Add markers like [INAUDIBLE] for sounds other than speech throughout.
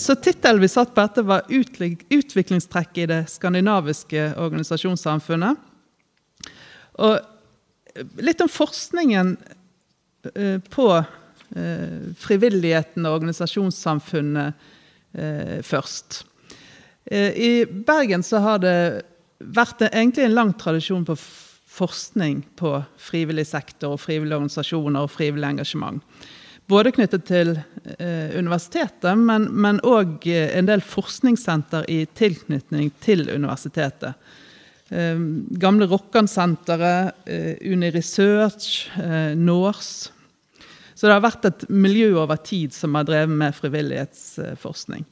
så tittelen vi satt på dette, var 'Utviklingstrekk i det skandinaviske organisasjonssamfunnet'. Og litt om forskningen eh, på eh, frivilligheten og organisasjonssamfunnet eh, først. I Bergen så har det vært egentlig en lang tradisjon på forskning på frivillig sektor, og frivillige organisasjoner og frivillig engasjement. Både knyttet til eh, universitetet, men òg eh, en del forskningssenter i tilknytning til universitetet. Eh, gamle Rokkansenteret, Uni Research, NORS. Så det har vært et miljø over tid som har drevet med frivillighetsforskning.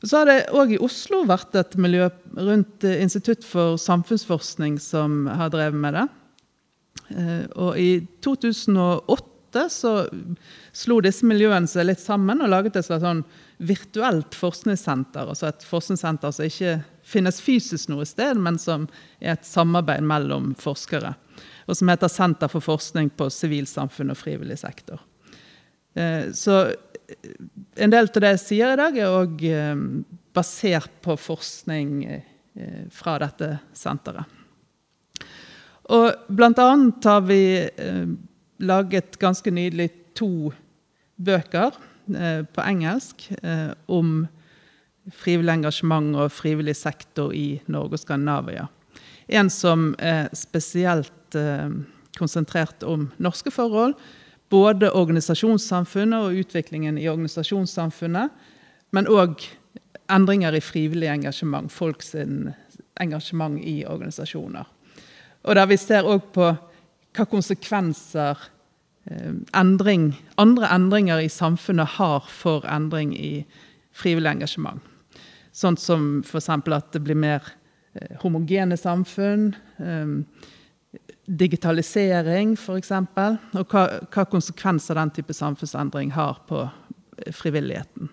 Så har det òg i Oslo vært et miljø rundt Institutt for samfunnsforskning som har drevet med det. Og i 2008 så slo disse miljøene seg litt sammen og laget et slags sånn virtuelt forskningssenter. Altså et forskningssenter som ikke finnes fysisk noe sted, men som er et samarbeid mellom forskere. Og som heter Senter for forskning på sivilsamfunn og frivillig sektor. Eh, så eh, en del av det jeg sier i dag, er òg eh, basert på forskning fra dette senteret. Og blant annet har vi laget ganske nydelig to bøker eh, på engelsk eh, om frivillig engasjement og frivillig sektor i Norge og Skandinavia. En som er spesielt eh, konsentrert om norske forhold. Både organisasjonssamfunnet og utviklingen i organisasjonssamfunnet. Men òg endringer i frivillig engasjement. Folks engasjement i organisasjoner. Og der vi ser òg på hva konsekvenser eh, endring, andre endringer i samfunnet har for endring i frivillig engasjement. Sånn som f.eks. at det blir mer eh, homogene samfunn. Eh, digitalisering, f.eks. Og hva, hva konsekvenser den type samfunnsendring har på frivilligheten.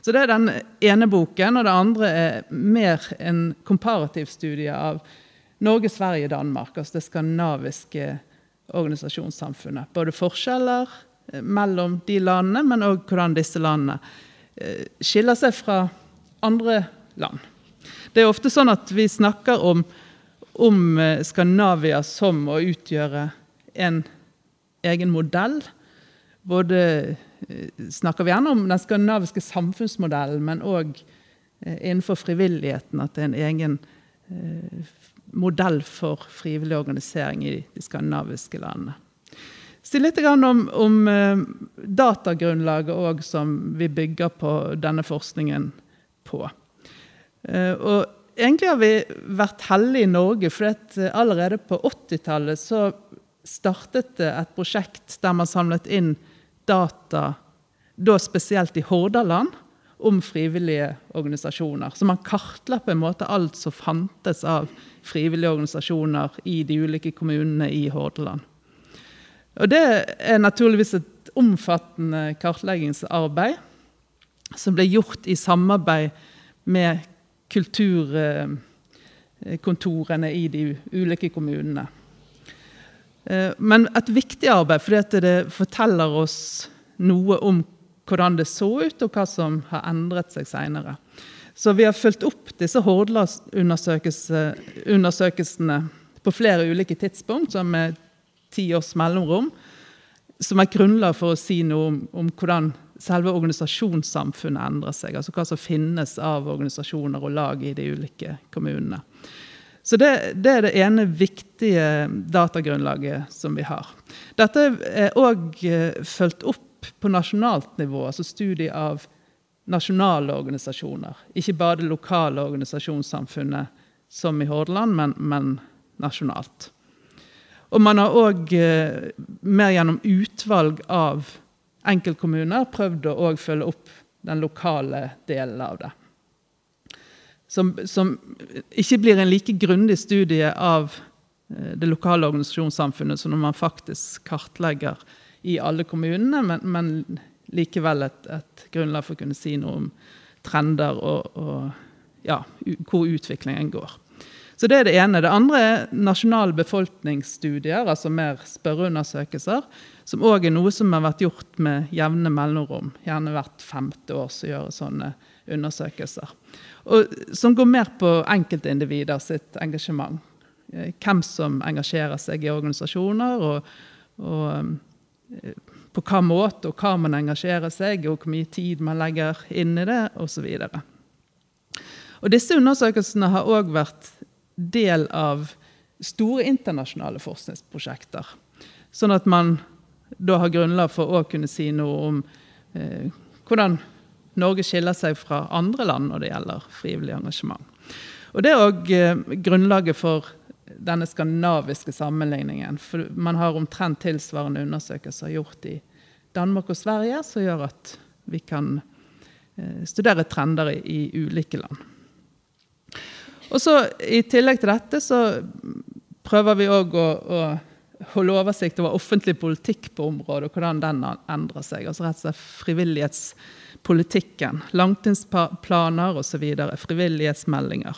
Så Det er den ene boken. Og det andre er mer en komparativ studie av Norge, Sverige, Danmark. Altså det skandinaviske organisasjonssamfunnet. Både forskjeller eh, mellom de landene, men òg hvordan disse landene eh, skiller seg fra andre land. Det er ofte sånn at vi snakker om, om eh, Skandinavia som å utgjøre en egen modell. Både snakker vi gjerne om den skandinaviske samfunnsmodellen, men òg innenfor frivilligheten at det er en egen modell for frivillig organisering i de skandinaviske landene. Si litt om, om eh, datagrunnlaget òg som vi bygger på denne forskningen på. Eh, og egentlig har vi vært heldige i Norge, for eh, allerede på 80-tallet så startet det et prosjekt der man samlet inn data, da spesielt i Hordaland, om frivillige organisasjoner. Så man kartla på en måte alt som fantes av frivillige organisasjoner i de ulike kommunene i Hordaland. Og det er naturligvis et omfattende kartleggingsarbeid som ble gjort i samarbeid med kulturkontorene i de ulike kommunene. Eh, men et viktig arbeid, fordi det forteller oss noe om hvordan det så ut, og hva som har endret seg seinere. Så vi har fulgt opp disse Hordalandsundersøkelsene på flere ulike tidspunkt, som med ti års mellomrom, som er grunnlag for å si noe om, om, hvordan selve organisasjonssamfunnet endrer seg. Altså hva som finnes av organisasjoner og lag i de ulike kommunene. Så det, det er det ene viktige datagrunnlaget som vi har. Dette er òg eh, fulgt opp på nasjonalt nivå, altså studie av nasjonale organisasjoner. Ikke bare det lokale organisasjonssamfunnet som i Hordaland, men, men nasjonalt. Og man har òg, eh, mer gjennom utvalg av enkeltkommuner, prøvd å følge opp den lokale delen av det. Som, som, ikke blir en like grundig studie av eh, det lokale organisasjonssamfunnet som når man faktisk kartlegger i alle kommunene, men, men likevel et, et, grunnlag for å kunne si noe om trender og, og ja, hvor utviklingen går. Så Det er det ene. Det andre er nasjonale befolkningsstudier, altså mer spørreundersøkelser, som òg er noe som har vært gjort med jevne mellomrom. Gjerne hvert femte år så gjøres sånne undersøkelser. Og som går mer på enkeltindivider sitt engasjement. Eh, hvem som engasjerer seg i organisasjoner, og, og på hva måte og hva man engasjerer seg, og hvor mye tid man legger inn i det, osv. Disse undersøkelsene har òg vært del av store internasjonale forskningsprosjekter. Sånn at man da har grunnlag for å kunne si noe om eh, hvordan Norge skiller seg fra andre land når det gjelder frivillig engasjement. Og Det er òg eh, grunnlaget for denne skandinaviske sammenligningen. For man har omtrent tilsvarende undersøkelser gjort i Danmark og Sverige, som gjør at vi kan eh, studere trender i, i ulike land. Og så I tillegg til dette så prøver vi òg å, å holde oversikt over offentlig politikk på området, og hvordan den endrer seg. Altså rett og slett frivillighetspolitikken. Langtidsplaner osv. Frivillighetsmeldinger.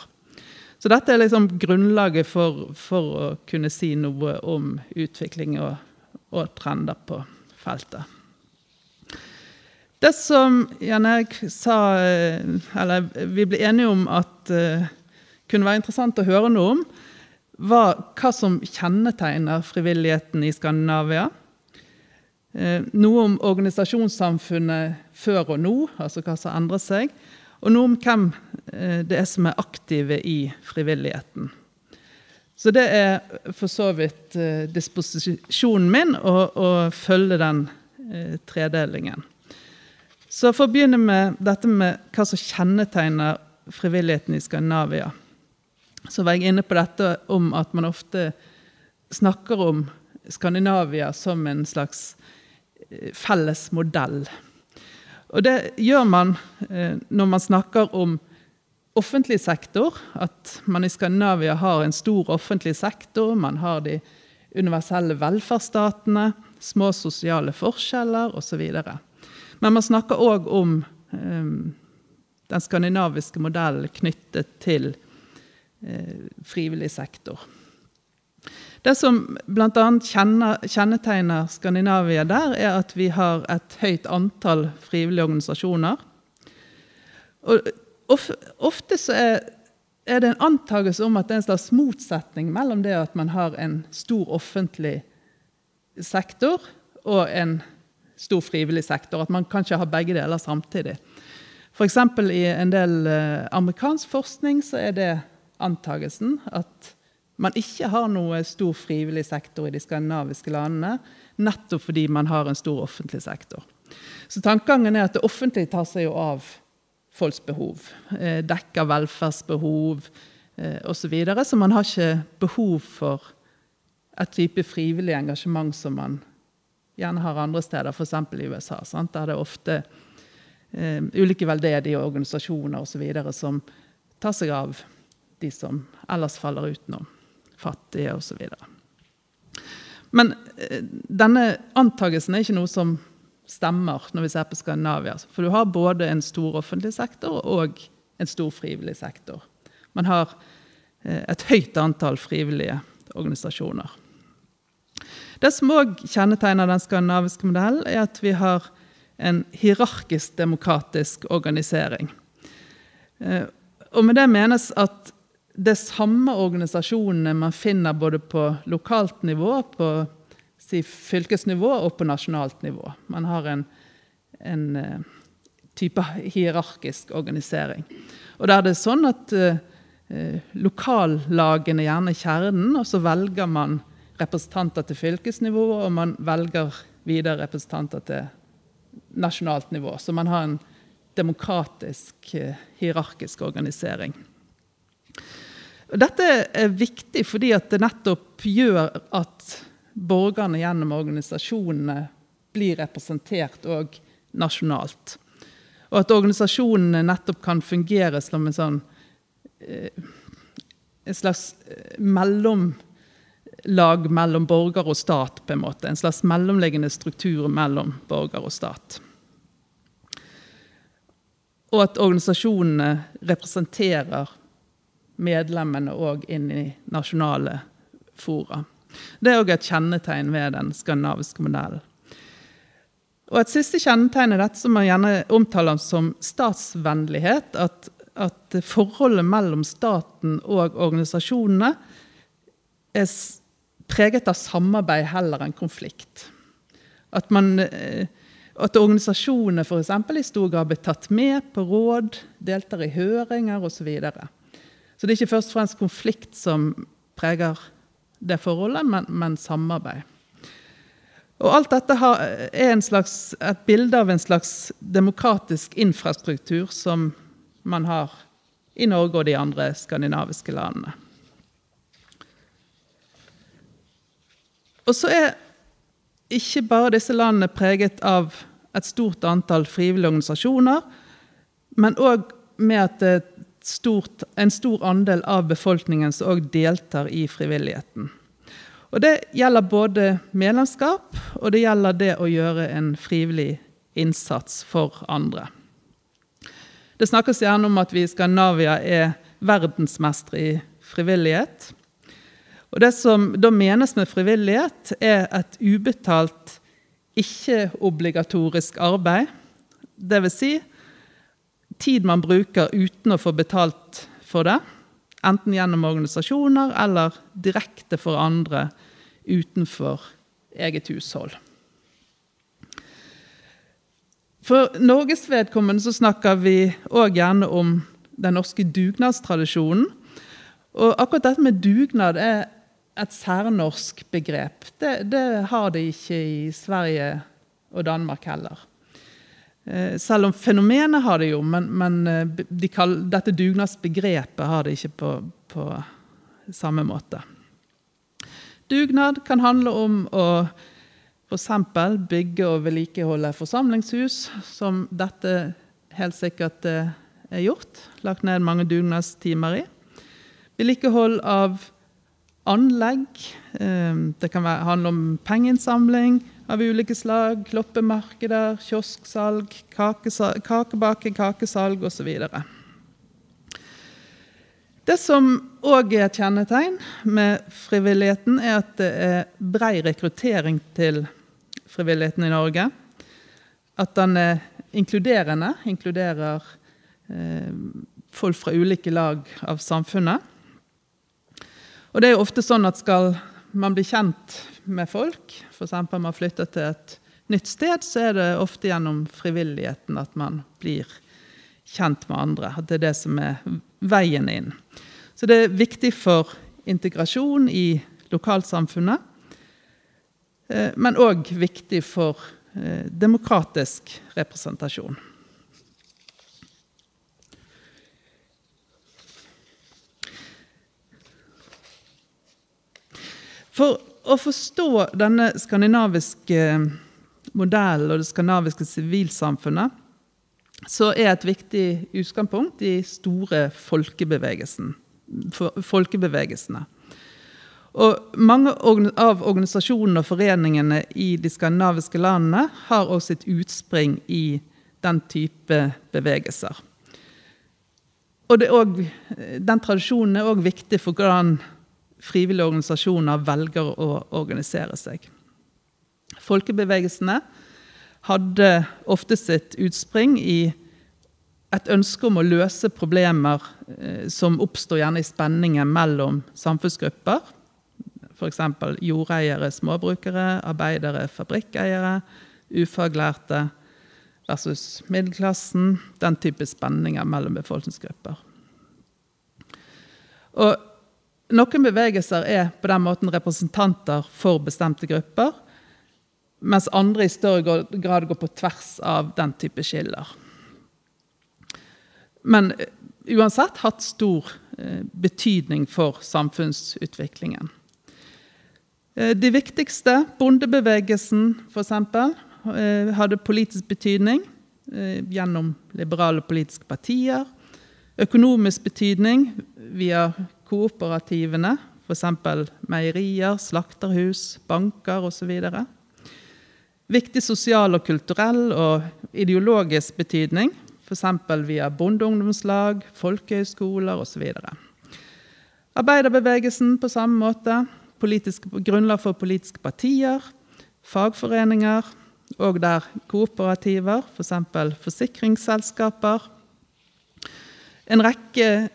Så dette er liksom grunnlaget for, for, å kunne si noe om utvikling og, og trender på feltet. Det som Jan Erik sa, eh, eller vi ble enige om at uh, kunne være interessant å høre noe om, var hva som kjennetegner frivilligheten i Skandinavia. Uh, noe om organisasjonssamfunnet før og nå, altså hva som endrer seg. Og noe om hvem eh, det er som er aktive i frivilligheten. Så det er for så vidt eh, disposisjonen min å, følge den tredelingen. Så for å begynne med dette med hva som kjennetegner frivilligheten i Skandinavia så var jeg inne på dette om at man ofte snakker om Skandinavia som en slags eh, felles modell. Og det gjør man eh, når man snakker om offentlig sektor. At man i Skandinavia har en stor offentlig sektor. Man har de universelle velferdsstatene, små sosiale forskjeller osv. Men man snakker òg om um, den skandinaviske modellen knyttet til Eh, frivillig sektor. Det som bl.a. kjennetegner Skandinavia der, er at vi har et høyt antall frivillige organisasjoner. Og ofte så er, det en antakelse om at det er en slags motsetning mellom det at man har en stor offentlig sektor og en stor frivillig sektor. At man kan ikke ha begge deler samtidig. F.eks. i en del eh, amerikansk forskning så er det antagelsen at man ikke har noe stor frivillig sektor i de skandinaviske landene, nettopp fordi man har en stor offentlig sektor. Så tankegangen er at det offentlige tar seg jo av folks behov. Eh, dekker velferdsbehov eh, osv. Så, så man har ikke behov for et type frivillig engasjement som man gjerne har andre steder, f.eks. i USA. Sant? Der det er ofte um, ulike veldedige organisasjoner osv. som tar seg av de som ellers faller utenom. Fattige osv. Men eh, denne antagelsen er ikke noe som stemmer når vi ser på Skandinavia. For du har både en stor offentlig sektor og en stor frivillig sektor. Man har eh, et høyt antall frivillige organisasjoner. Det som òg kjennetegner den skandinaviske modellen, er at vi har en hierarkisk demokratisk organisering. Eh, og med det menes at det samme organisasjonene man finner både på lokalt nivå, på si, fylkesnivå og på nasjonalt nivå. Man har en, en uh, type hierarkisk organisering. Og der det er sånn at eh, lokallagene gjerne er kjernen, og så velger man representanter til fylkesnivå, og man velger videre representanter til nasjonalt nivå. Så man har en demokratisk, eh, hierarkisk organisering. Dette er viktig fordi det nettopp gjør at borgerne gjennom organisasjonene blir representert òg nasjonalt. Og at organisasjonene nettopp kan fungere som en sånn eh, En slags eh, mellomlag mellom borger og stat, på en måte. En slags mellomliggende struktur mellom borger og stat. Og at organisasjonene representerer medlemmene òg inn i nasjonale fora. Det er òg et kjennetegn ved den skandinaviske modellen. Og Et siste kjennetegn er dette som man gjerne omtaler som statsvennlighet. At, at forholdet mellom staten og organisasjonene er preget av samarbeid heller enn konflikt. At, man, eh, at organisasjonene f.eks. i stor grad blir tatt med på råd, deltar i høringer osv. Så, videre. Så det er ikke først og fremst konflikt som preger det forholdet, men, men samarbeid. Og alt dette er slags, et bilde av en slags demokratisk infrastruktur som man har i Norge og de andre skandinaviske landene. Og så er ikke bare disse landene preget av et stort antall frivillige organisasjoner, men òg med at stort, en stor andel av befolkningen som òg deltar i frivilligheten. Og Det gjelder både medlemskap og det gjelder det å gjøre en frivillig innsats for andre. Det snakkes gjerne om at vi i Skandinavia er verdensmestere i frivillighet. Og Det som da menes med frivillighet, er et ubetalt, ikke-obligatorisk arbeid. Dvs. Si, tid man bruker uten å få betalt for det. Enten gjennom organisasjoner eller direkte for andre utenfor eget hushold. For Norges vedkommende så snakker vi òg gjerne om den norske dugnadstradisjonen. Og akkurat dette med dugnad er et særnorsk begrep. Det, det har de ikke i Sverige og Danmark heller. Eh, selv om fenomenet har det jo, men, men eh, de kaller, dette dugnadsbegrepet har det ikke på, på samme måte. Dugnad kan handle om å f.eks. bygge og vedlikeholde forsamlingshus, som dette helt sikkert eh, er gjort. Lagt ned mange dugnadstimer i. Vedlikehold av anlegg. Det kan handle om pengeinnsamling av ulike slag. Loppemarkeder, kiosksalg, kakebaking, kakesalg osv. Det som òg er et kjennetegn med frivilligheten, er at det er brei rekruttering til frivilligheten i Norge. At den er inkluderende, inkluderer eh, folk fra ulike lag av samfunnet. Og det er jo ofte sånn at skal man bli kjent med folk, f.eks. man flytter til et nytt sted, så er det ofte gjennom frivilligheten at man blir kjent med andre. At det er det som er veien inn. Så det er viktig for integrasjon i lokalsamfunnet, eh, men òg viktig for eh, demokratisk representasjon. For å forstå denne skandinaviske modellen og det skandinaviske sivilsamfunnet, så er et viktig utgangspunkt de store folkebevegelsene. Og mange av organisasjonene og foreningene i de skandinaviske landene har også sitt utspring i den type bevegelser. Og også, den tradisjonen er òg viktig for hvordan frivillige organisasjoner velger å organisere seg. Folkebevegelsene hadde ofte sitt utspring i et ønske om å løse problemer eh, som oppstår gjerne i spenningen mellom samfunnsgrupper. F.eks. jordeiere, småbrukere, arbeidere, fabrikkeiere, ufaglærte versus middelklassen. Den type spenninger mellom befolkningsgrupper. Og noen bevegelser er på den måten representanter for bestemte grupper, mens andre i større grad går på tvers av den type skiller. Men eh, uansett hatt stor eh, betydning for samfunnsutviklingen. Eh, de viktigste, bondebevegelsen f.eks., hadde politisk betydning gjennom liberale politiske partier. Økonomisk betydning via kooperativene, f.eks. meierier, slakterhus, banker osv. Viktig sosial og kulturell og ideologisk betydning, f.eks. via bondeungdomslag, folkehøyskoler osv. Arbeiderbevegelsen på samme måte. Politisk, grunnlag for politiske partier, fagforeninger, og der kooperativer, f.eks. For forsikringsselskaper. En rekke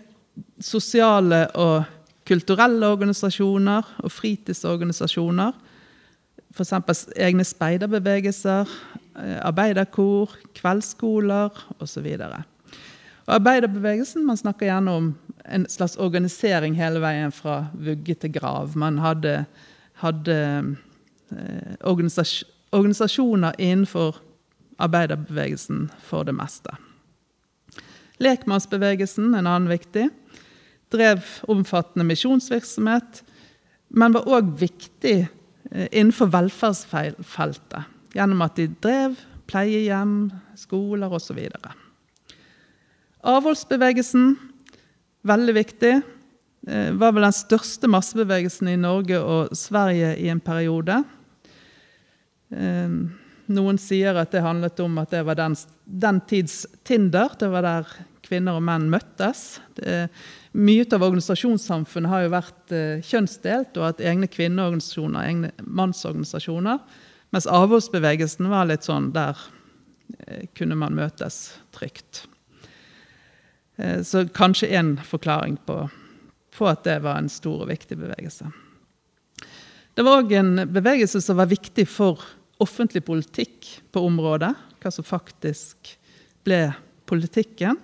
sosiale og kulturelle organisasjoner og fritidsorganisasjoner. F.eks. egne speiderbevegelser, eh, arbeiderkor, kveldsskoler osv. Arbeiderbevegelsen man snakker gjerne om en slags organisering hele veien fra vugge til grav. Man hadde, hadde eh, organisas organisasjoner innenfor arbeiderbevegelsen for det meste. Lekmannsbevegelsen, en annen viktig, drev omfattende misjonsvirksomhet, men var òg viktig eh, innenfor velferdsfeltet gjennom at de drev pleiehjem, skoler osv. Avholdsbevegelsen Veldig viktig. Det var vel den største massebevegelsen i Norge og Sverige i en periode. Noen sier at det handlet om at det var den, den tids Tinder. Det var der kvinner og menn møttes. Det, mye av organisasjonssamfunnet har jo vært eh, kjønnsdelt og hatt egne kvinneorganisasjoner, egne mannsorganisasjoner. Mens avholdsbevegelsen var litt sånn der eh, kunne man møtes trygt. Eh, så kanskje én forklaring på, på, at det var en stor og viktig bevegelse. Det var òg en bevegelse som var viktig for offentlig politikk på området. Hva som faktisk ble politikken.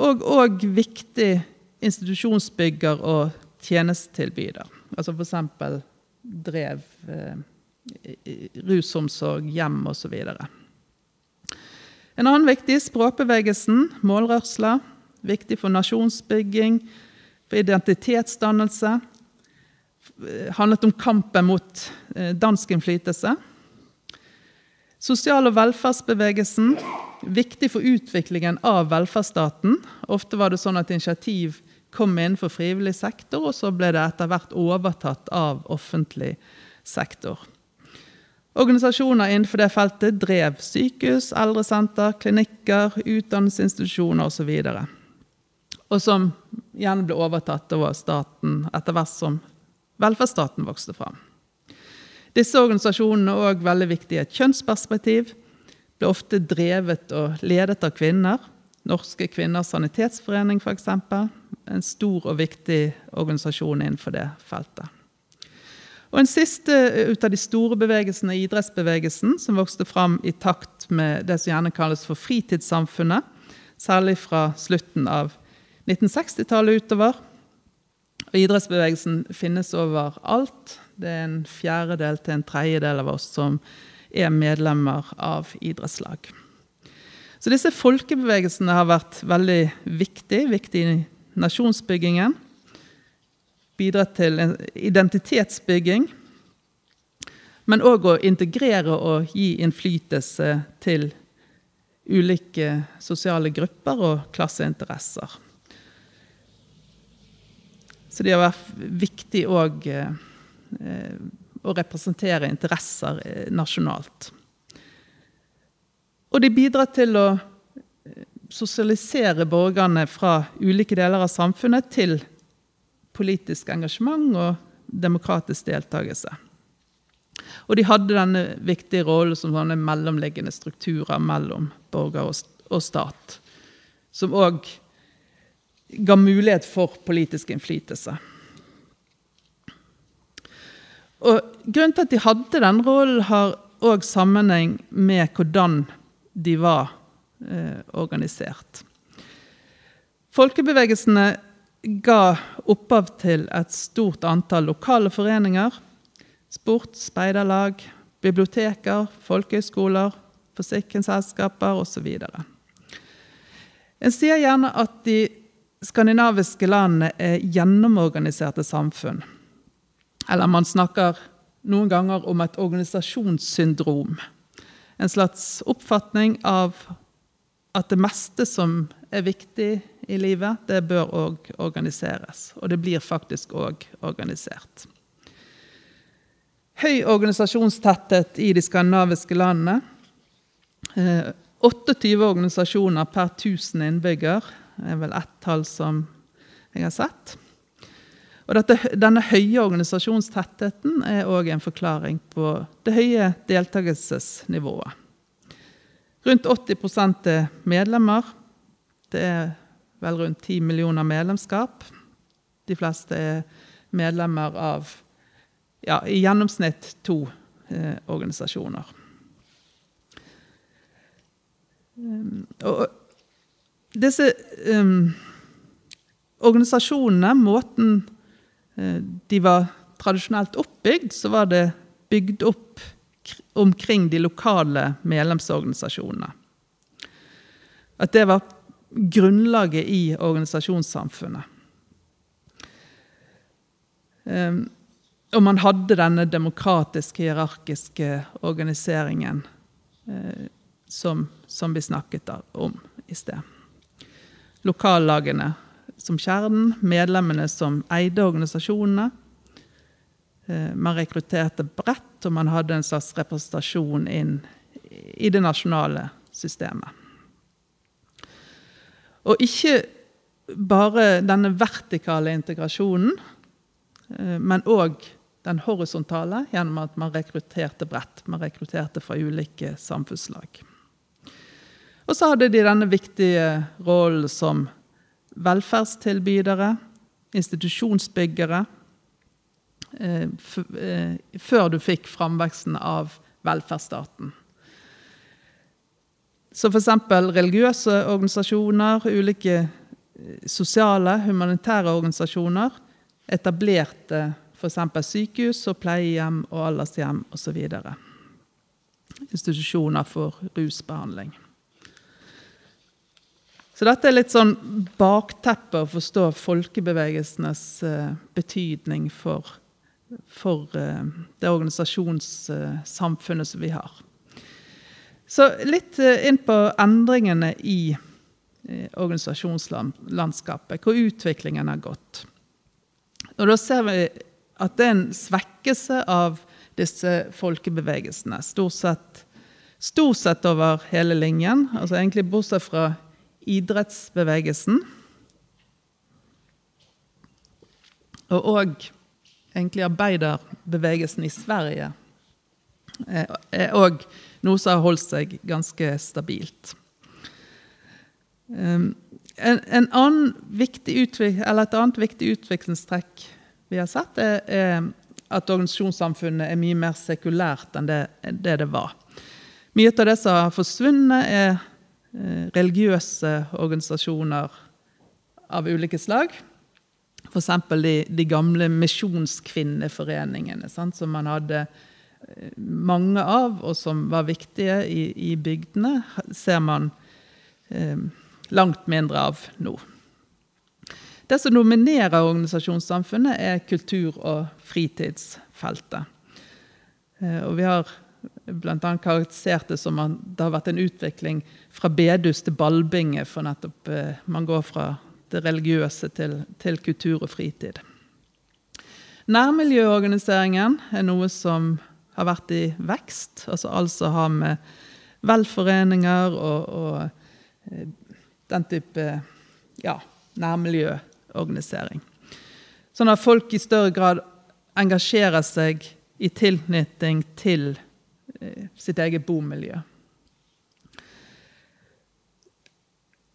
Og òg viktig institusjonsbygger og tjenestetilbyder. Altså f.eks. drev eh, rusomsorg, hjem osv. En annen viktig språkbevegelsen, målrørsla, Viktig for nasjonsbygging, for identitetsdannelse. Handlet om kampen mot eh, dansk innflytelse. Sosial- og velferdsbevegelsen. Viktig for utviklingen av velferdsstaten. Ofte var det sånn at initiativ kom innenfor frivillig sektor, og så ble det etter hvert overtatt av offentlig sektor. Organisasjoner innenfor det feltet drev sykehus, eldresenter, klinikker, utdannelsesinstitusjoner osv og som gjerne ble overtatt av staten etter hvert som velferdsstaten vokste fram. Disse organisasjonene er òg veldig viktige i et kjønnsperspektiv. Ble ofte drevet og ledet av kvinner. Norske kvinners sanitetsforening, f.eks. En stor og viktig organisasjon innenfor det feltet. Og En siste ut av de store bevegelsene, idrettsbevegelsen, som vokste fram i takt med det som gjerne kalles for fritidssamfunnet, særlig fra slutten av 1960-tallet utover. Og idrettsbevegelsen finnes overalt. Det er en fjerdedel til en tredjedel av oss som er medlemmer av idrettslag. Så disse folkebevegelsene har vært veldig viktige, viktige i nasjonsbyggingen. Bidratt til identitetsbygging. Men òg å integrere og gi innflytelse til ulike sosiale grupper og klasseinteresser. Så de har vært viktig òg eh, å representere interesser eh, nasjonalt. Og de bidrar til å eh, sosialisere borgerne fra ulike deler av samfunnet til politisk engasjement og demokratisk deltakelse. Og de hadde denne viktige rollen som sånne mellomliggende strukturer mellom borger og stat, som òg ga mulighet for politisk innflytelse. Og Grunnen til at de hadde den rollen, har òg sammenheng med hvordan de var eh, organisert. Folkebevegelsene ga opphav til et stort antall lokale foreninger. Sport, speiderlag, biblioteker, folkehøyskoler, forsikringsselskaper osv. En sier gjerne at de skandinaviske landene er gjennomorganiserte samfunn. Eller man snakker noen ganger om et organisasjonssyndrom. En slags oppfatning av at det meste som er viktig i livet, det bør òg organiseres. Og det blir faktisk òg organisert. Høy organisasjonstetthet i de skandinaviske landene. 28 eh, organisasjoner per 1000 innbygger er vel ett tall som jeg har sett. Og dette, denne høye organisasjonstettheten er òg en forklaring på det høye deltakelsesnivået. Rundt 80 er medlemmer. Det er vel rundt 10 millioner medlemskap. De fleste er medlemmer av ja, i gjennomsnitt to eh, organisasjoner. Um, og disse um, organisasjonene, måten de var tradisjonelt oppbygd, så var det bygd opp omkring de lokale medlemsorganisasjonene. At det var grunnlaget i organisasjonssamfunnet. Um, og man hadde denne demokratiske, hierarkiske organiseringen uh, som, som vi snakket om i sted. Lokallagene som kjernen, medlemmene som eide organisasjonene. Eh, man rekrutterte bredt, og man hadde en slags representasjon inn i det nasjonale systemet. Og ikke bare denne vertikale integrasjonen, eh, men òg den horisontale gjennom at man rekrutterte bredt. Man rekrutterte fra ulike samfunnslag. Og så hadde de denne viktige rollen som velferdstilbydere, institusjonsbyggere, eh, eh, før du fikk framveksten av velferdsstaten. Så f.eks. religiøse organisasjoner, ulike eh, sosiale, humanitære organisasjoner etablerte f.eks. sykehus og pleiehjem og aldershjem osv. Institusjoner for rusbehandling. Så dette er litt sånn bakteppet å forstå folkebevegelsenes uh, betydning for, for uh, det organisasjonssamfunnet som vi har. Så litt inn på endringene i organisasjonslandskapet, hvor utviklingen har gått. Og da ser vi at det er en svekkelse av disse folkebevegelsene. Stort sett, stort sett over hele linjen. altså Egentlig bortsett fra idrettsbevegelsen. Og òg egentlig arbeiderbevegelsen i Sverige er òg noe som har holdt seg ganske stabilt. Um, en, en annen viktig et annet viktig utviklingstrekk vi har sett, er, er at organisasjonssamfunnet er mye mer sekulært enn det, det det var. Mye av det som har forsvunnet, er religiøse organisasjoner av ulike slag. F.eks. De, de gamle misjonskvinneforeningene, sant, som man hadde eh, mange av, og som var viktige i, i bygdene, ser man eh, langt mindre av nå. Det som nominerer organisasjonssamfunnet, er kultur- og fritidsfeltet. Eh, og vi har bl.a. karakterisert det som at det har vært en utvikling fra bedus til ballbinge, for nettopp eh, man går fra det religiøse til, til kultur og fritid. Nærmiljøorganiseringen er noe som har vært i vekst, altså alt som har med velforeninger og, og eh, den type ja, nærmiljøorganisering. Sånn at folk i større grad engasjerer seg i tilknytning til sitt eget bomiljø.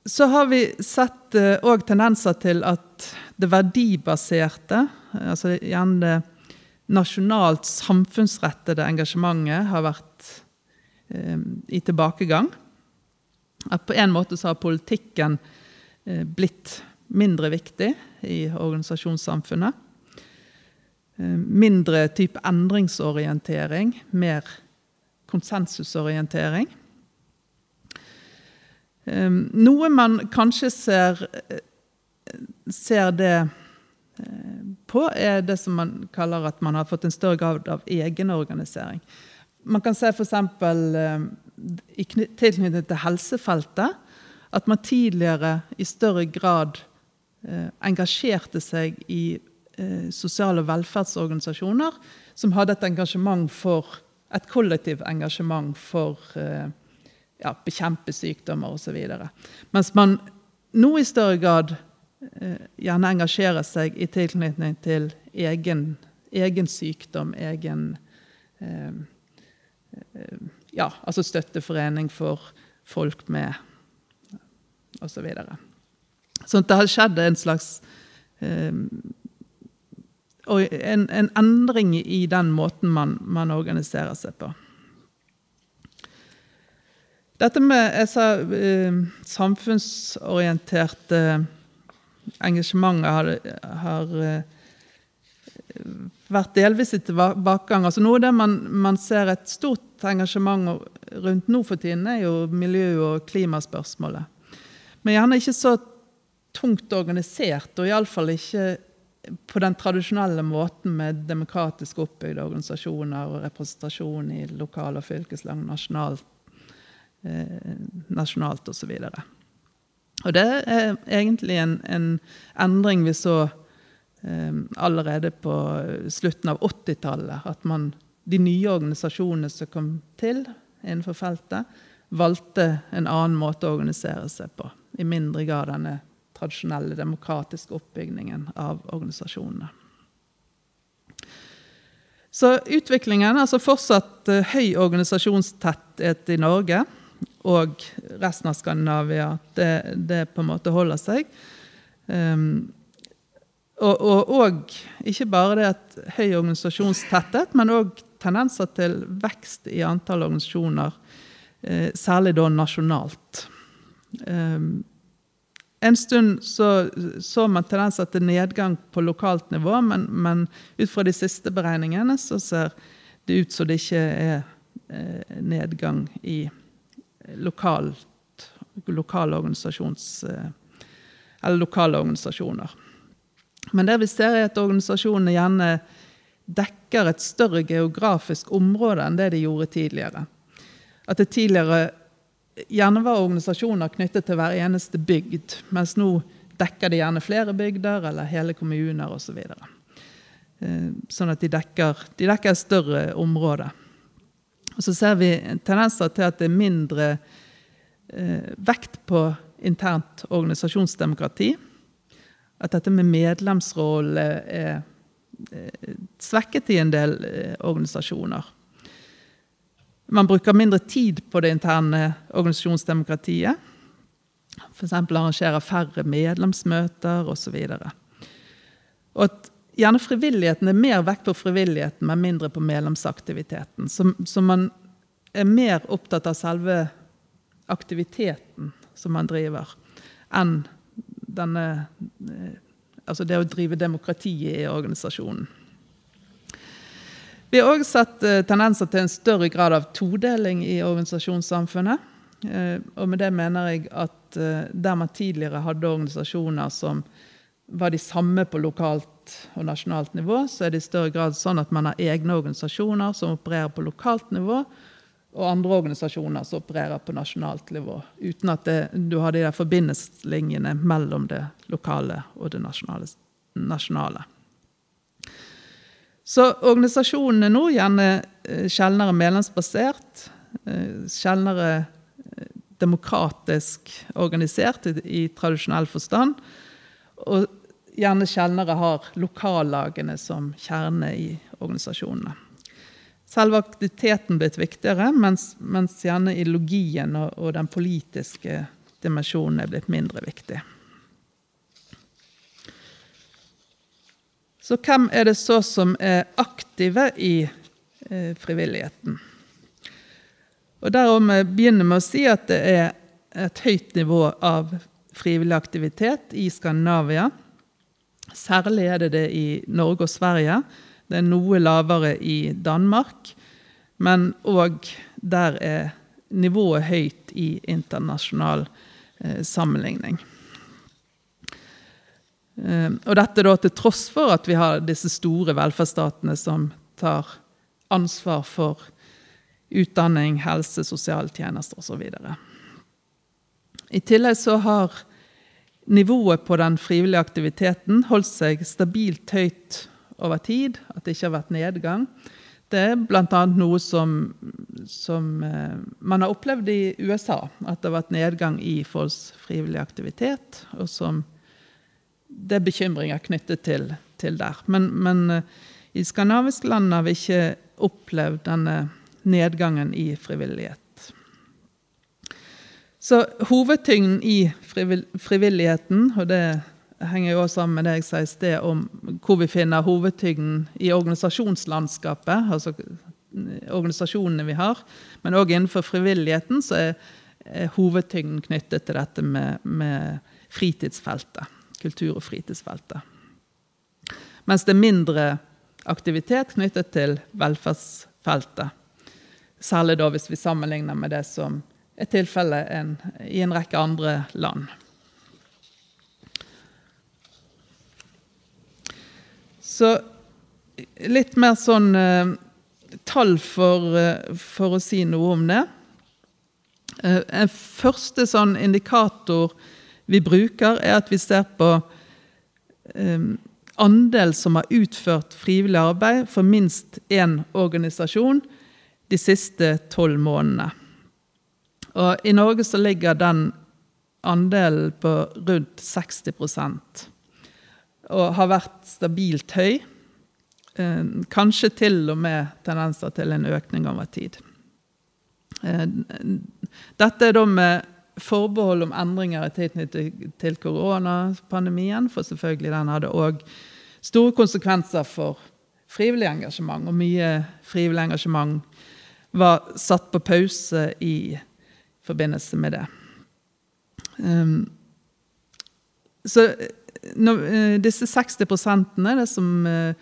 Så har vi sett òg eh, tendenser til at det verdibaserte, altså gjerne det nasjonalt samfunnsrettede engasjementet, har vært eh, i tilbakegang. At på en måte så har politikken eh, blitt mindre viktig i organisasjonssamfunnet. Eh, mindre type endringsorientering, mer konsensusorientering. Ehm, noe man kanskje ser, ser det eh, på, er det som man kaller at man har fått en større grad av egenorganisering. Man kan se f.eks. Ehm, i tilknytning til helsefeltet at man tidligere i større grad eh, engasjerte seg i eh, sosiale velferdsorganisasjoner som hadde et engasjement for et kollektivt engasjement for eh, ja, bekjempe sykdommer osv. Mens man nå i større grad eh, gjerne engasjerer seg i tilknytning til egen, egen sykdom, egen eh, Ja, altså støtteforening for folk med osv. Så, videre. så det har skjedd en slags en, en, endring i den måten man, man organiserer seg på. Dette med jeg sa, eh, samfunnsorienterte engasjementet har, har eh, vært delvis i tilbakegang. Altså noe av det man, man, ser et stort engasjement rundt nå for tiden, er jo miljø- og klimaspørsmålet. Men gjerne ikke så tungt organisert, og iallfall ikke på den tradisjonelle måten med demokratisk oppbygde organisasjoner og representasjon i lokal og fylkeslag, nasjonalt eh, nasjonalt osv. Og, og det er egentlig en, en endring vi så eh, allerede på slutten av 80-tallet. At man, de nye organisasjonene som kom til innenfor feltet, valgte en annen måte å organisere seg på. I mindre grad denne tradisjonelle demokratiske oppbyggingen av organisasjonene. Så utviklingen, altså fortsatt uh, høy organisasjonstetthet i Norge, og resten av Skandinavia. Det, det på en måte holder seg. Um, og, og, og, ikke bare det at høy organisasjonstetthet, men òg tendenser til vekst i antall organisasjoner, eh, særlig da nasjonalt. Um, en stund så, så, man tendenser til nedgang på lokalt nivå, men, men, ut fra de siste beregningene så ser det ut som det ikke er eh, nedgang i lokalt, lokale, eh, lokale organisasjoner. Men det vi ser er at organisasjonene gjerne dekker et større geografisk område enn det de gjorde tidligere. At det tidligere gjerne var organisasjoner knyttet til hver eneste bygd, mens nå dekker de gjerne flere bygder eller hele kommuner osv. Så videre. Eh, sånn at de dekker, de dekker større område. Og så ser vi tendenser til at det er mindre eh, vekt på internt organisasjonsdemokrati. At dette med medlemsrolle er eh, svekket i en del organisasjoner. Man bruker mindre tid på det interne organisasjonsdemokratiet. F.eks. arrangerer færre medlemsmøter osv. Og at gjerne frivilligheten er mer vekt på frivilligheten, men mindre på medlemsaktiviteten. Så, så, man er mer opptatt av selve aktiviteten som man driver, enn denne eh, Altså det å drive demokratiet i organisasjonen. Vi har òg sett eh, tendenser til en større grad av todeling i organisasjonssamfunnet. Eh, og med det mener jeg at der man tidligere hadde organisasjoner som var de samme på lokalt og nasjonalt nivå, så er det i større grad sånn at man har egne organisasjoner som opererer på lokalt nivå, og andre organisasjoner som opererer på nasjonalt nivå. Uten at det, du har de der forbindelseslinjene mellom det lokale og det nasjonale. nasjonale. Så organisasjonene nå gjerne eh, sjeldnere medlemsbasert, eh, sjeldnere eh, demokratisk organisert i, tradisjonell forstand. Og gjerne sjeldnere har lokallagene som kjerne i organisasjonene. Selve aktiviteten blitt viktigere, mens, mens gjerne ideologien og, og, den politiske dimensjonen er blitt mindre viktig. Så hvem er det så som er aktive i eh, frivilligheten? Og Derom begynner med å si at det er et høyt nivå av frivillig aktivitet i Skandinavia. Særlig er det det i Norge og Sverige. Det er noe lavere i Danmark. Men òg der er nivået høyt i internasjonal eh, sammenligning. Eh, og dette da til tross for at vi har disse store velferdsstatene som tar ansvar for utdanning, helse, sosialtjenester osv. I tillegg så har nivået på den frivillige aktiviteten holdt seg stabilt høyt over tid, at det ikke har vært nedgang. Det er bl.a. noe som, som eh, man har opplevd i USA. At det har vært nedgang i folks frivillige aktivitet, og som det er bekymringer knyttet til, til der. Men, men i skandinaviske land har vi ikke opplevd denne nedgangen i frivillighet. Så hovedtyngden i frivilligheten, og det henger jo også sammen med det jeg sa i sted om hvor vi finner hovedtyngden i organisasjonslandskapet, altså organisasjonene vi har, men òg innenfor frivilligheten, så er hovedtyngden knyttet til dette med, med, fritidsfeltet. Kultur- og fritidsfeltet. Mens det er mindre aktivitet knyttet til velferdsfeltet. Særlig da hvis vi sammenligner med det som er tilfellet i en rekke andre land. Så litt mer sånn eh, tall for, eh, for, å si noe om det. Eh, en første sånn indikator vi bruker, er at vi ser på um, andel som har utført frivillig arbeid for minst én organisasjon de siste tolv månedene. Og I Norge så ligger den andelen på rundt 60% og har vært stabilt høy. Eh, kanskje til og med tendenser til en økning over tid. Eh, dette er da med forbehold om endringer i tilknytning til koronapandemien, for selvfølgelig den hadde òg store konsekvenser for frivillig engasjement. Og mye frivillig engasjement var satt på pause i forbindelse med det. Um, så uh, disse 60 det som uh,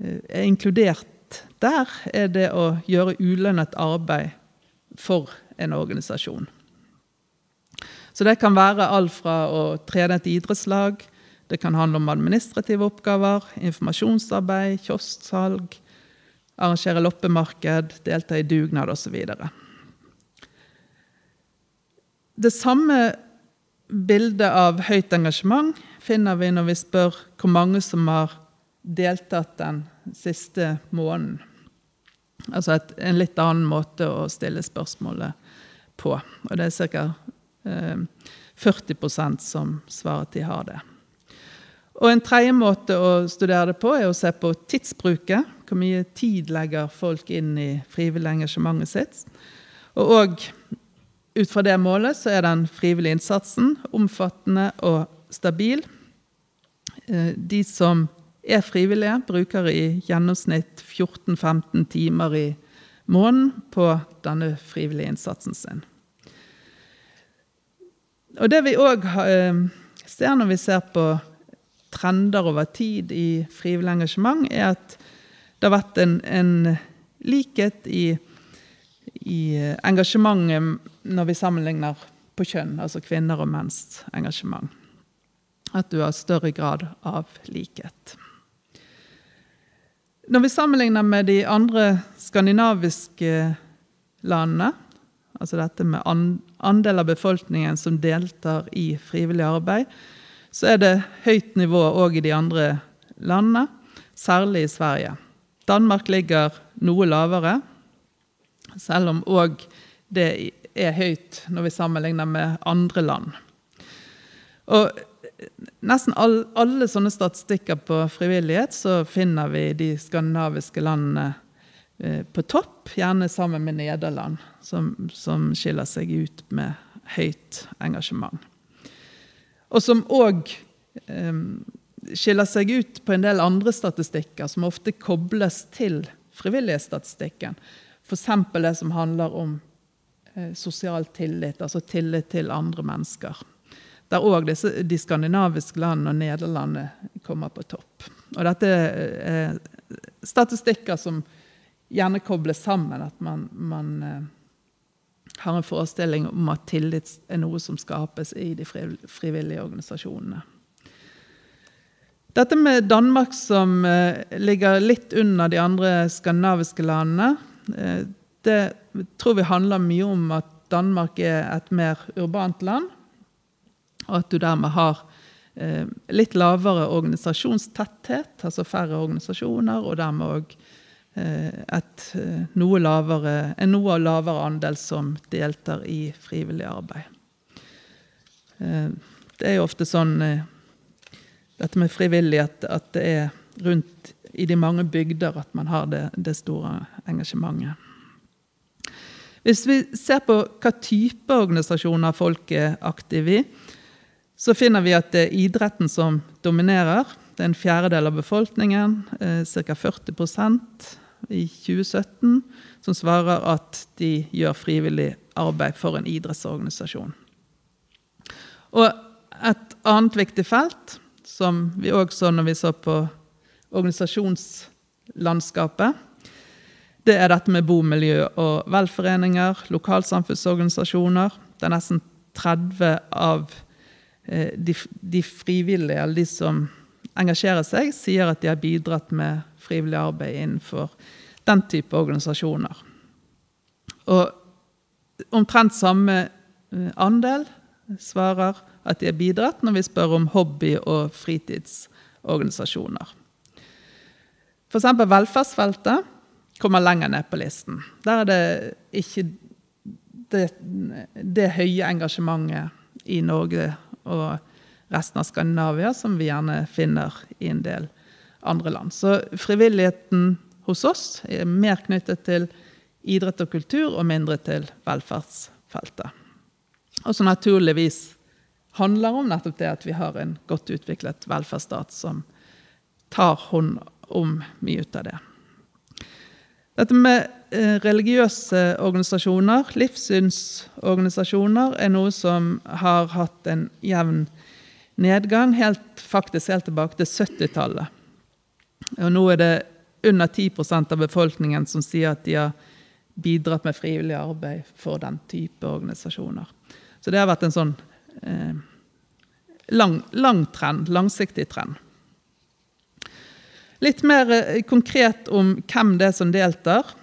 er inkludert der, er det å gjøre ulønnet arbeid for en organisasjon. Så det kan være alt fra å trene et idrettslag, det kan handle om administrative oppgaver, informasjonsarbeid, kiosksalg, arrangere loppemarked, delta i dugnad osv. Det samme bildet av høyt engasjement finner vi når vi spør hvor mange som har deltatt den siste måneden. Altså et, en litt annen måte å stille spørsmålet på. Og det er ca. Eh, 40% som svarer at de har det. Og En tredje måte å studere det på er å se på tidsbruket. Hvor mye tid legger folk inn i frivillig engasjementet sitt. Og, og ut fra det målet så er den frivillige innsatsen omfattende og stabil. Eh, de som er frivillige, bruker i gjennomsnitt 14-15 timer i måneden på denne frivillige innsatsen sin. Og Det vi òg eh, ser når vi ser på trender over tid i frivillig engasjement, er at det har vært en, en likhet i, i, engasjementet når vi sammenligner på kjønn, altså kvinner og menns engasjement. At du har større grad av likhet. Når vi sammenligner med de andre skandinaviske landene, altså dette med andel av befolkningen som deltar i frivillig arbeid, så er det høyt nivå òg i de andre landene, særlig i Sverige. Danmark ligger noe lavere, selv om òg det er høyt når vi sammenligner med andre land. Og nesten alle, sånne statistikker på frivillighet så finner vi de skandinaviske landene på topp, gjerne sammen med Nederland, som, som skiller seg ut med høyt engasjement. Og som òg eh, skiller seg ut på en del andre statistikker som ofte kobles til frivillighetsstatistikken. F.eks. det som handler om eh, sosial tillit, altså tillit til andre mennesker. Der òg de skandinaviske landene og Nederlandet kommer på topp. Og dette er statistikker som gjerne kobles sammen. At man, man eh, har en forestilling om at tillit er noe som skapes i de frivillige organisasjonene. Dette med Danmark, som eh, ligger litt under de andre skandinaviske landene, eh, det tror vi handler mye om at Danmark er et mer urbant land. Og at du dermed har litt lavere organisasjonstetthet, altså færre organisasjoner, og dermed òg et eh, noe lavere, en noe lavere andel som deltar i frivillig arbeid. Eh, det er jo ofte sånn dette med frivillighet, at det er rundt i de mange bygder at man har det, det store engasjementet. Hvis vi ser på hva type organisasjoner folk er aktive i, så finner vi at det er idretten som dominerer. Det er en fjerdedel av befolkningen, eh, ca. 40% i 2017, som svarer at de gjør frivillig arbeid for en idrettsorganisasjon. Og et annet viktig felt, som vi òg så når vi så på organisasjonslandskapet, det er dette med bomiljø og velforeninger, lokalsamfunnsorganisasjoner. Det er nesten 30 av eh, de, de frivillige, eller de som engasjerer seg, sier at de har bidratt med frivillig arbeid innenfor den type organisasjoner. Og omtrent samme eh, andel svarer at de har bidratt når vi spør om hobby- og fritidsorganisasjoner. F.eks. velferdsfeltet kommer lenger ned på listen. Der er det ikke det, det høye engasjementet i Norge og resten av Skandinavia som vi gjerne finner i en del andre land. Så frivilligheten hos oss er mer knyttet til idrett og kultur og mindre til velferdsfeltet. Og som naturligvis handler om nettopp det at vi har en godt utviklet velferdsstat som tar hånd om mye ut av det. Dette med eh, religiøse organisasjoner, livssynsorganisasjoner, er noe som har hatt en jevn nedgang, helt, faktisk helt tilbake til 70-tallet. Og nå er det under 10% av befolkningen som sier at de har bidratt med frivillig arbeid for den type organisasjoner. Så det har vært en sånn eh, lang, lang trend, langsiktig trend. Litt mer eh, konkret om hvem det er som deltar.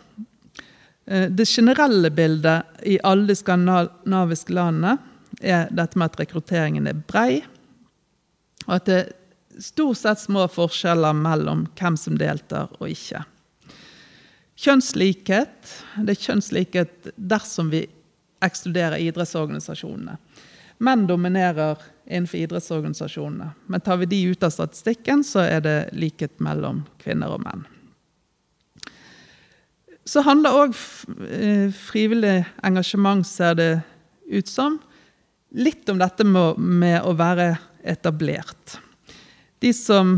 Eh, det generelle bildet i alle de skandinaviske landene er dette med at rekrutteringen er brei, og at det er stort sett små forskjeller mellom hvem som deltar og ikke. Kjønnslikhet det er kjønnslikhet dersom vi ekskluderer idrettsorganisasjonene. Menn dominerer innenfor idrettsorganisasjonene. Men tar vi de ut av statistikken, så er det likhet mellom kvinner og menn. Så handler òg eh, frivillig engasjement, ser det ut som, litt om dette med å være etablert. De som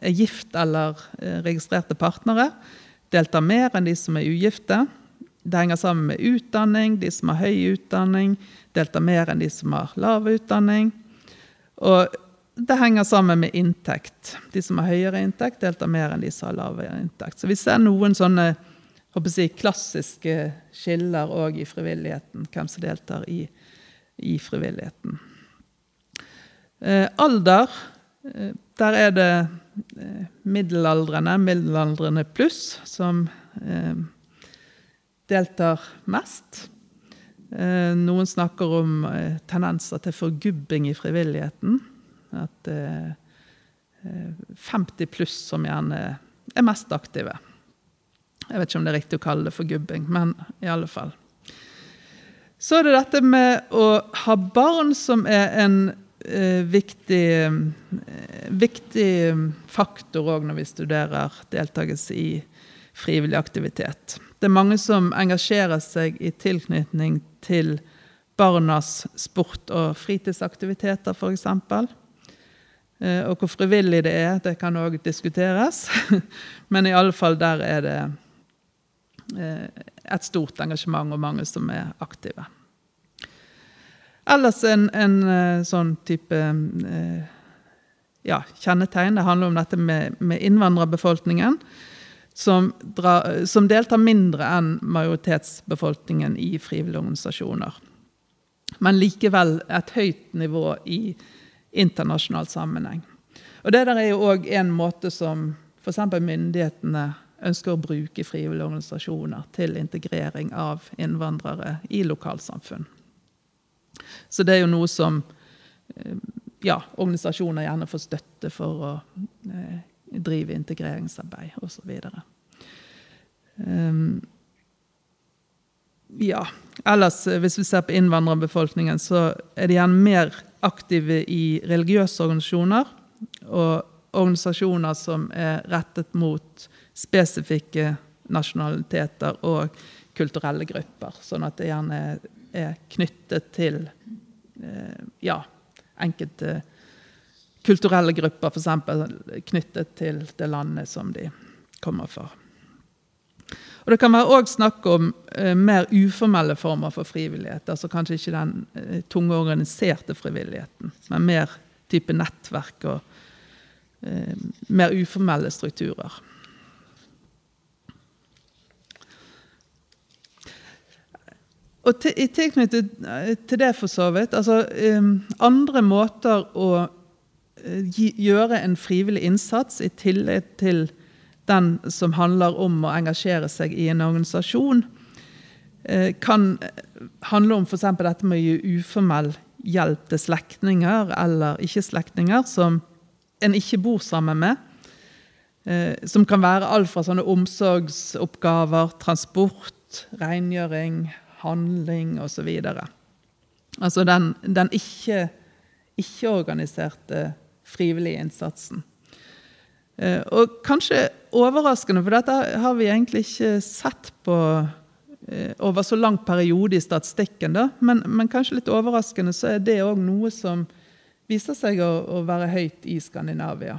er gift eller eh, registrerte partnere, deltar mer enn de som er ugifte. Det henger sammen med utdanning. De som har høy utdanning, deltar mer enn de som har lav utdanning. Og det henger sammen med inntekt. De som har høyere inntekt, deltar mer enn de som har lavere inntekt. Så vi ser noen sånne jeg, klassiske skiller òg i frivilligheten, hvem som deltar i, i frivilligheten. Eh, alder, eh, der er det eh, middelaldrende, middelaldrende pluss, som eh, deltar mest. Noen snakker om tendenser til forgubbing i frivilligheten. At 50 pluss som gjerne er mest aktive. Jeg vet ikke om det er riktig å kalle det forgubbing, men i alle fall. Så er det dette med å ha barn som er en eh, viktig, eh, viktig faktor òg når vi studerer deltakelse i frivillig aktivitet. Det er mange som engasjerer seg i tilknytning til barnas sport- og fritidsaktiviteter, f.eks. Eh, og hvor frivillig det er, det kan òg diskuteres. [LAUGHS] Men i alle fall der er det eh, et stort engasjement og mange som er aktive. Ellers en, en eh, sånn type ja, kjennetegn. Det handler om dette med, med innvandrerbefolkningen som, dra, som deltar mindre enn majoritetsbefolkningen i frivillige organisasjoner. Men likevel et høyt nivå i internasjonal sammenheng. Og Det der er jo òg en måte som f.eks. myndighetene ønsker å bruke frivillige organisasjoner til integrering av innvandrere i lokalsamfunn. Så det er jo noe som eh, ja, organisasjoner gjerne får støtte for å eh, drive integreringsarbeid osv. Um, ehm, ja. Ellers, eh, hvis vi ser på innvandrerbefolkningen, så er de gjerne mer aktive i religiøse organisasjoner og organisasjoner som er rettet mot spesifikke nasjonaliteter og kulturelle grupper. Sånn at det gjerne er knyttet til eh, ja, enkelte kulturelle grupper, f.eks. knyttet til det landet som de kommer fra. Og Det kan være også snakk om eh, mer uformelle former for frivillighet. altså Kanskje ikke den eh, tunge organiserte frivilligheten, men mer type nettverk og eh, mer uformelle strukturer. Og I tilknyttet eh, til det, for så vidt altså, um, Andre måter å uh, gjøre en frivillig innsats i tillegg til den som handler om å engasjere seg i en organisasjon, uh, kan handle om f.eks. dette med å gi uformell hjelp til slektninger eller ikke-slektninger som en ikke bor sammen med. Uh, som kan være alt fra sånne omsorgsoppgaver, transport, rengjøring, handling osv. Altså den, den ikke-organiserte ikke frivillige innsatsen. Eh, og kanskje overraskende, for dette har vi egentlig ikke sett på eh, over så lang periode i statistikken, da. Men, men kanskje litt overraskende så er det òg noe som viser seg å, å, være høyt i Skandinavia.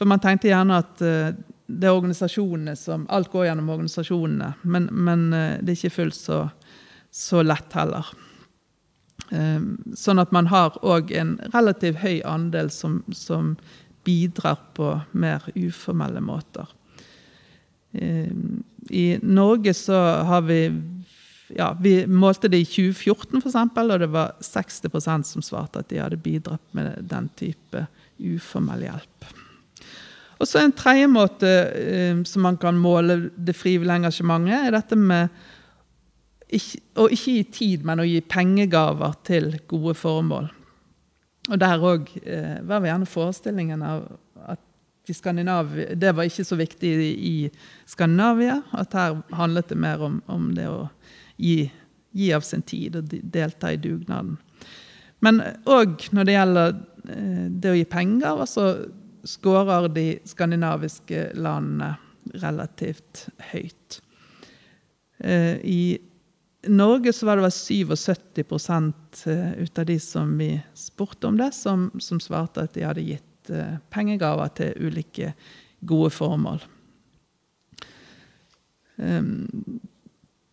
For man tenkte gjerne at uh, det er organisasjonene som Alt går gjennom organisasjonene, men, men uh, det er ikke fullt så, så lett heller. Um, sånn at man har òg en relativt høy andel som, som, bidrar på mer uformelle måter. Um, I Norge så har vi ja, Vi målte det i 2014, f.eks., og det var 60% som svarte at de hadde bidratt med den type uformell hjelp. Og så En tredje måte eh, som man kan måle det frivillige engasjementet, er dette med ikke, å ikke gi tid, men å gi pengegaver til gode formål. Og Der òg eh, var vi gjerne forestillingen av at det var ikke så viktig i, i, Skandinavia. At her handlet det mer om, om det å gi, gi, av sin tid og delta i dugnaden. Men òg når det gjelder eh, det å gi penger, altså skårer de skandinaviske landene relativt høyt. Eh, I Norge var det 77 eh, ut av de som vi spurte om det, som, som svarte at de hadde gitt eh, pengegaver til ulike gode formål.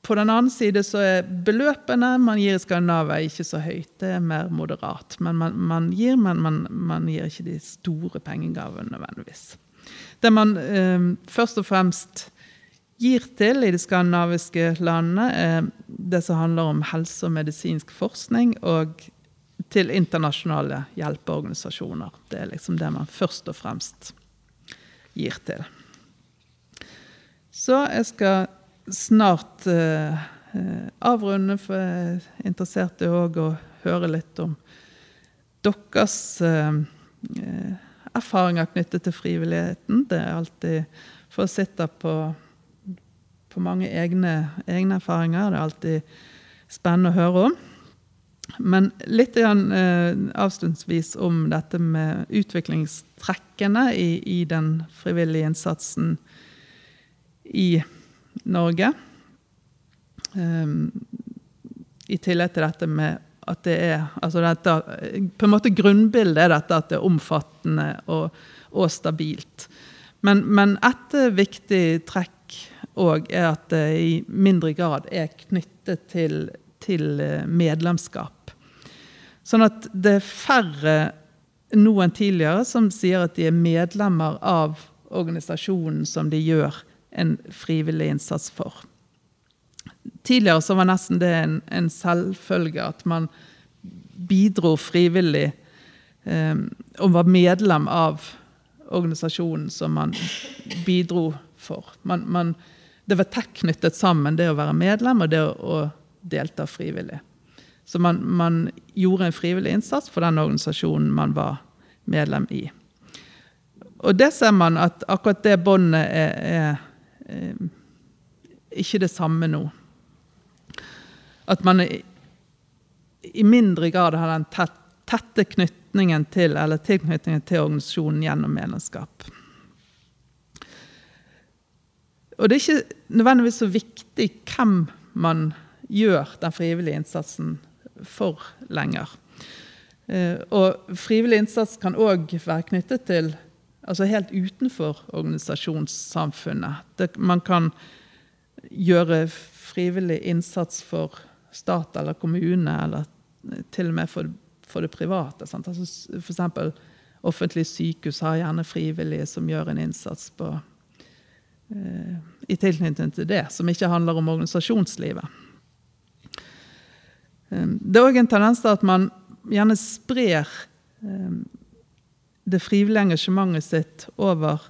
På den annen side så er beløpene man gir i Skandinavia, ikke så høyt. Det er mer moderat. Men man, man gir, men man, man, gir ikke de store pengegavene nødvendigvis. Det man eh, først og fremst gir til i de skandinaviske landene, er det som handler om helse- og medisinsk forskning, og til internasjonale hjelpeorganisasjoner. Det er liksom det man først og fremst gir til. Så jeg skal snart eh, avrunde, for jeg er interessert i å høre litt om deres eh, erfaringer knyttet til frivilligheten. Det er alltid For å sitte på, på mange egne, egne, erfaringer. Det er alltid spennende å høre om. Men litt igjen, eh, avslutningsvis om dette med utviklingstrekkene i, i den frivillige innsatsen i Norge. Um, I tillegg til dette med at det er altså dette, På en måte Grunnbildet er dette at det er omfattende og, og stabilt. Men, men, et viktig trekk òg er at det i mindre grad er knyttet til, til medlemskap. Sånn at det er færre nå enn tidligere som sier at de er medlemmer av organisasjonen som de gjør en frivillig innsats for. Tidligere så var nesten det en, en selvfølge at man bidro frivillig eh, og var medlem av organisasjonen som man bidro for. Man, man, det var tett sammen, det å være medlem og det å, å delta frivillig. Så man, man, gjorde en frivillig innsats for den organisasjonen man var medlem i. Og det ser man at akkurat det båndet er, er ikke det samme nå. At man i, i mindre grad har den tette knytningen til, eller tilknytningen til organisasjonen gjennom medlemskap. Og det er ikke nødvendigvis så viktig hvem man gjør den frivillige innsatsen for lenger. Eh, og frivillig innsats kan òg være knyttet til altså helt utenfor organisasjonssamfunnet. Det, man kan gjøre frivillig innsats for stat eller kommune, eller til og med for, for det private. Altså, eksempel offentlige sykehus har gjerne frivillige som gjør en innsats på, eh, i tilknytning til det, som ikke handler om organisasjonslivet. Um, det er òg en tendens til at man gjerne sprer um, det frivillige engasjementet sitt over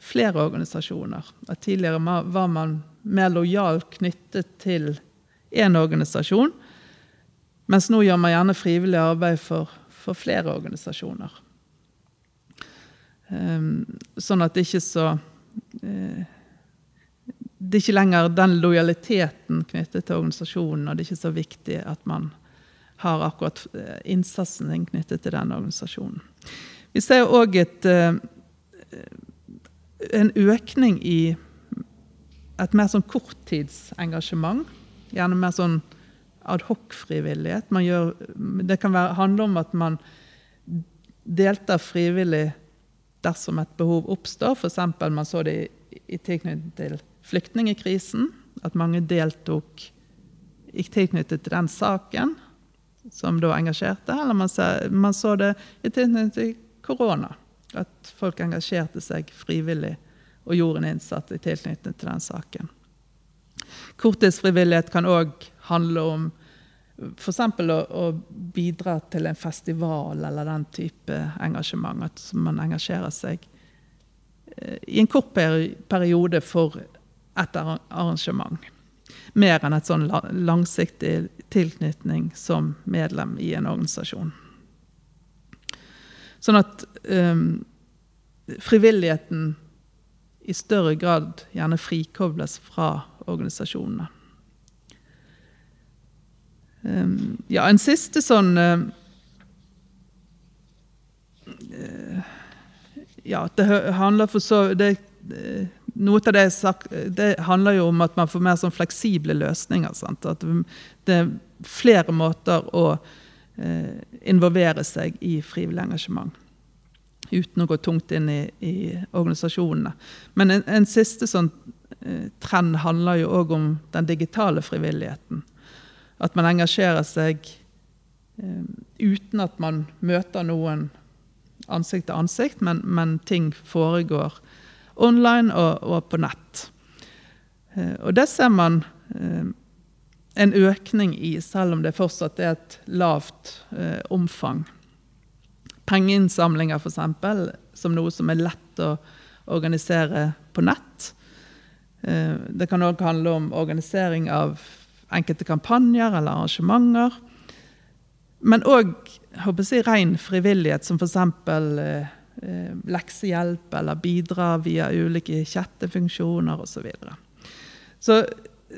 flere organisasjoner. At tidligere var man mer lojal knyttet til én organisasjon, mens nå gjør man gjerne frivillig arbeid for, for flere organisasjoner. Um, sånn at det ikke så uh, Det er ikke lenger den lojaliteten knyttet til organisasjonen, og det er ikke så viktig at man har akkurat eh, innsatsen knyttet til den organisasjonen. Vi ser òg uh, en økning i et mer sånn korttidsengasjement. Gjerne mer sånn adhoc-frivillighet. Det kan være, handle om at man deltar frivillig dersom et behov oppstår. F.eks. man så det i, i tilknytning til flyktningekrisen. At mange deltok i tilknyttet til den saken som da engasjerte. Eller man, så, man så det i tilknytning til korona. At folk engasjerte seg frivillig og gjorde en innsats i tilknytning til den saken. Korttidsfrivillighet kan òg handle om f.eks. Å, å bidra til en festival eller den type engasjement. At man engasjerer seg eh, i en kort periode for et arrangement. Mer enn et sånn langsiktig tilknytning som medlem i en organisasjon. Sånn at um, frivilligheten i større grad gjerne frikobles fra organisasjonene. Um, ja, en siste sånn uh, Ja, det handler for så det, Noe av det, sagt, det handler jo om at man får mer sånn fleksible løsninger. Sant? At det er flere måter å involvere seg i frivillig engasjement uten å gå tungt inn i, i organisasjonene. Men en, en siste sånn eh, trend handler jo òg om den digitale frivilligheten. At man engasjerer seg eh, uten at man møter noen ansikt til ansikt, men, men ting foregår online og, og på nett. Eh, og det ser man eh, en økning i, selv om det fortsatt er et lavt eh, omfang pengeinnsamlinger, f.eks., som noe som er lett å organisere på nett. Eh, det kan òg handle om organisering av enkelte kampanjer eller arrangementer. Men òg si, ren frivillighet, som f.eks. Eh, eh, leksehjelp eller bidra via ulike chattefunksjoner osv. Så, videre. så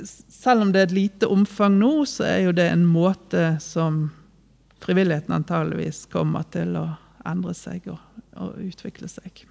selv om det er et lite omfang nå, så er jo det en måte som frivilligheten antageligvis kommer til å endre seg og, og utvikle seg.